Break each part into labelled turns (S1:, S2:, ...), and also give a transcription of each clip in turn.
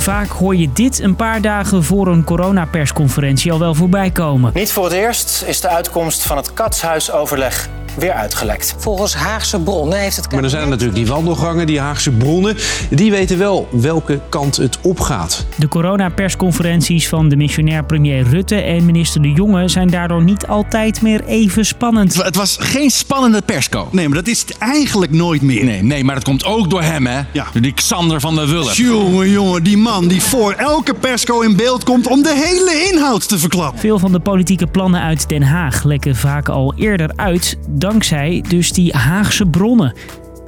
S1: Vaak hoor je dit een paar dagen voor een coronapersconferentie al wel voorbij komen.
S2: Niet voor het eerst is de uitkomst van het katshuisoverleg weer uitgelekt.
S3: Volgens Haagse bronnen heeft het
S4: Maar er zijn er natuurlijk die wandelgangen, die Haagse bronnen. Die weten wel welke kant het opgaat.
S1: De coronapersconferenties van de missionair premier Rutte en minister De Jonge zijn daardoor niet altijd meer even spannend.
S5: Het was geen spannende persco. Nee, maar dat is het eigenlijk nooit meer.
S6: Nee, nee, maar dat komt ook door hem, hè?
S5: Ja.
S6: Door die Xander van der Wulp.
S5: Jongen, jongen, die man die voor elke persco in beeld komt om de hele inhoud te verklappen.
S1: Veel van de politieke plannen uit Den Haag lekken vaak al eerder uit, dankzij dus die Haagse bronnen.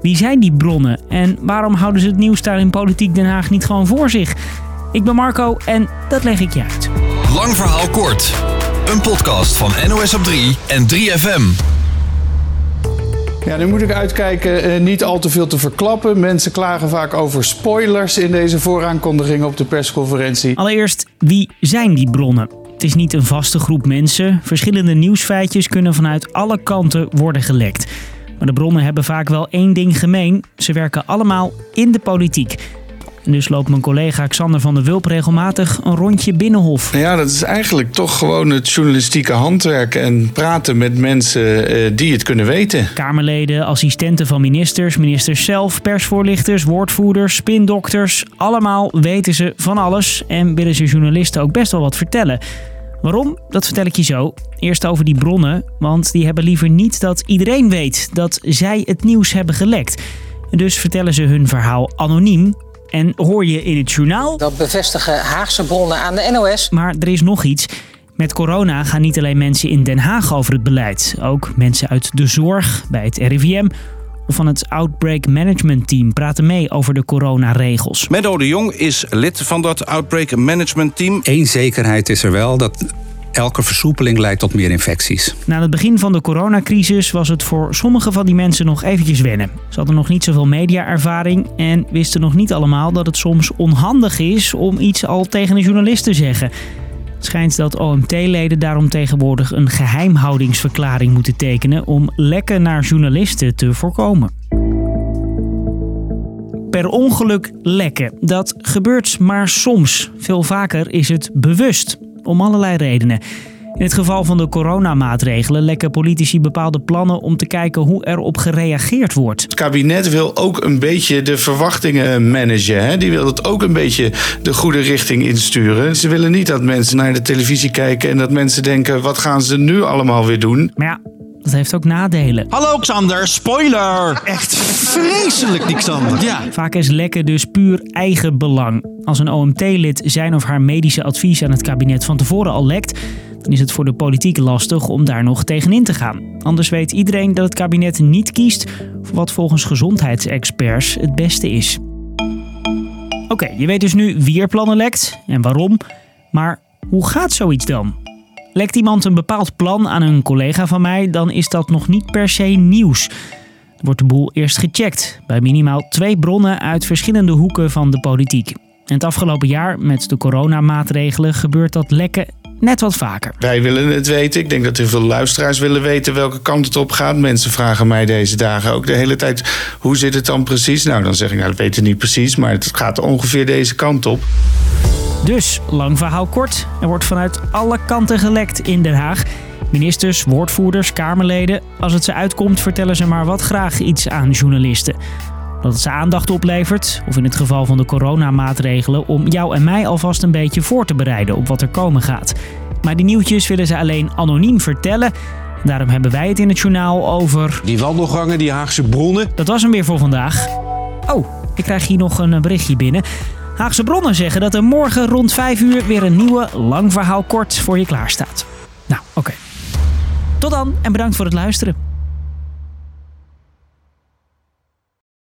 S1: Wie zijn die bronnen en waarom houden ze het nieuws daar in Politiek Den Haag niet gewoon voor zich? Ik ben Marco en dat leg ik je uit.
S7: Lang verhaal kort. Een podcast van NOS op 3 en 3FM.
S8: Ja, nu moet ik uitkijken eh, niet al te veel te verklappen. Mensen klagen vaak over spoilers in deze vooraankondiging op de persconferentie.
S1: Allereerst, wie zijn die bronnen? Het is niet een vaste groep mensen. Verschillende nieuwsfeitjes kunnen vanuit alle kanten worden gelekt. Maar de bronnen hebben vaak wel één ding gemeen. Ze werken allemaal in de politiek. En dus loopt mijn collega Xander van der Wulp regelmatig een rondje binnenhof.
S8: Ja, dat is eigenlijk toch gewoon het journalistieke handwerk en praten met mensen eh, die het kunnen weten.
S1: Kamerleden, assistenten van ministers, ministers zelf, persvoorlichters, woordvoerders, spindokters. Allemaal weten ze van alles en willen ze journalisten ook best wel wat vertellen. Waarom? Dat vertel ik je zo. Eerst over die bronnen, want die hebben liever niet dat iedereen weet dat zij het nieuws hebben gelekt. Dus vertellen ze hun verhaal anoniem. En hoor je in het journaal
S3: Dat bevestigen Haagse bronnen aan de NOS.
S1: maar er is nog iets. Met corona gaan niet alleen mensen in Den Haag over het beleid. Ook mensen uit de zorg, bij het RIVM van het Outbreak Management Team praten mee over de coronaregels.
S4: Menno de Jong is lid van dat Outbreak Management Team.
S9: Eén zekerheid is er wel dat elke versoepeling leidt tot meer infecties.
S1: Na het begin van de coronacrisis was het voor sommige van die mensen nog eventjes wennen. Ze hadden nog niet zoveel mediaervaring en wisten nog niet allemaal dat het soms onhandig is om iets al tegen een journalist te zeggen. Schijnt dat OMT-leden daarom tegenwoordig een geheimhoudingsverklaring moeten tekenen om lekken naar journalisten te voorkomen. Per ongeluk lekken. Dat gebeurt maar soms. Veel vaker is het bewust. Om allerlei redenen. In het geval van de coronamaatregelen lekken politici bepaalde plannen om te kijken hoe erop gereageerd wordt.
S8: Het kabinet wil ook een beetje de verwachtingen managen. Hè? Die wil het ook een beetje de goede richting insturen. Ze willen niet dat mensen naar de televisie kijken en dat mensen denken: wat gaan ze nu allemaal weer doen?
S1: Maar ja, dat heeft ook nadelen.
S6: Hallo Xander, spoiler!
S5: Echt vreselijk, die Xander.
S6: Ja,
S1: Vaak is lekken dus puur eigen belang. Als een OMT-lid zijn of haar medische advies aan het kabinet van tevoren al lekt, dan is het voor de politiek lastig om daar nog tegenin te gaan. Anders weet iedereen dat het kabinet niet kiest voor wat volgens gezondheidsexperts het beste is. Oké, je weet dus nu wie er plannen lekt en waarom. Maar hoe gaat zoiets dan? Lekt iemand een bepaald plan aan een collega van mij, dan is dat nog niet per se nieuws. Dan wordt de boel eerst gecheckt bij minimaal twee bronnen uit verschillende hoeken van de politiek. En het afgelopen jaar, met de coronamaatregelen, gebeurt dat lekken net wat vaker.
S8: Wij willen het weten. Ik denk dat heel veel luisteraars willen weten welke kant het op gaat. Mensen vragen mij deze dagen ook de hele tijd: hoe zit het dan precies? Nou, dan zeg ik: Nou, dat weet ik niet precies, maar het gaat ongeveer deze kant op.
S1: Dus, lang verhaal kort, er wordt vanuit alle kanten gelekt in Den Haag. Ministers, woordvoerders, Kamerleden. Als het ze uitkomt, vertellen ze maar wat graag iets aan journalisten. Dat het ze aandacht oplevert, of in het geval van de coronamaatregelen, om jou en mij alvast een beetje voor te bereiden op wat er komen gaat. Maar die nieuwtjes willen ze alleen anoniem vertellen. Daarom hebben wij het in het journaal over.
S4: Die wandelgangen, die Haagse bronnen.
S1: Dat was hem weer voor vandaag. Oh, ik krijg hier nog een eh, berichtje binnen. Haagse bronnen zeggen dat er morgen rond 5 uur weer een nieuwe lang verhaal kort voor je klaarstaat. Nou, oké. Tot dan en bedankt voor het luisteren.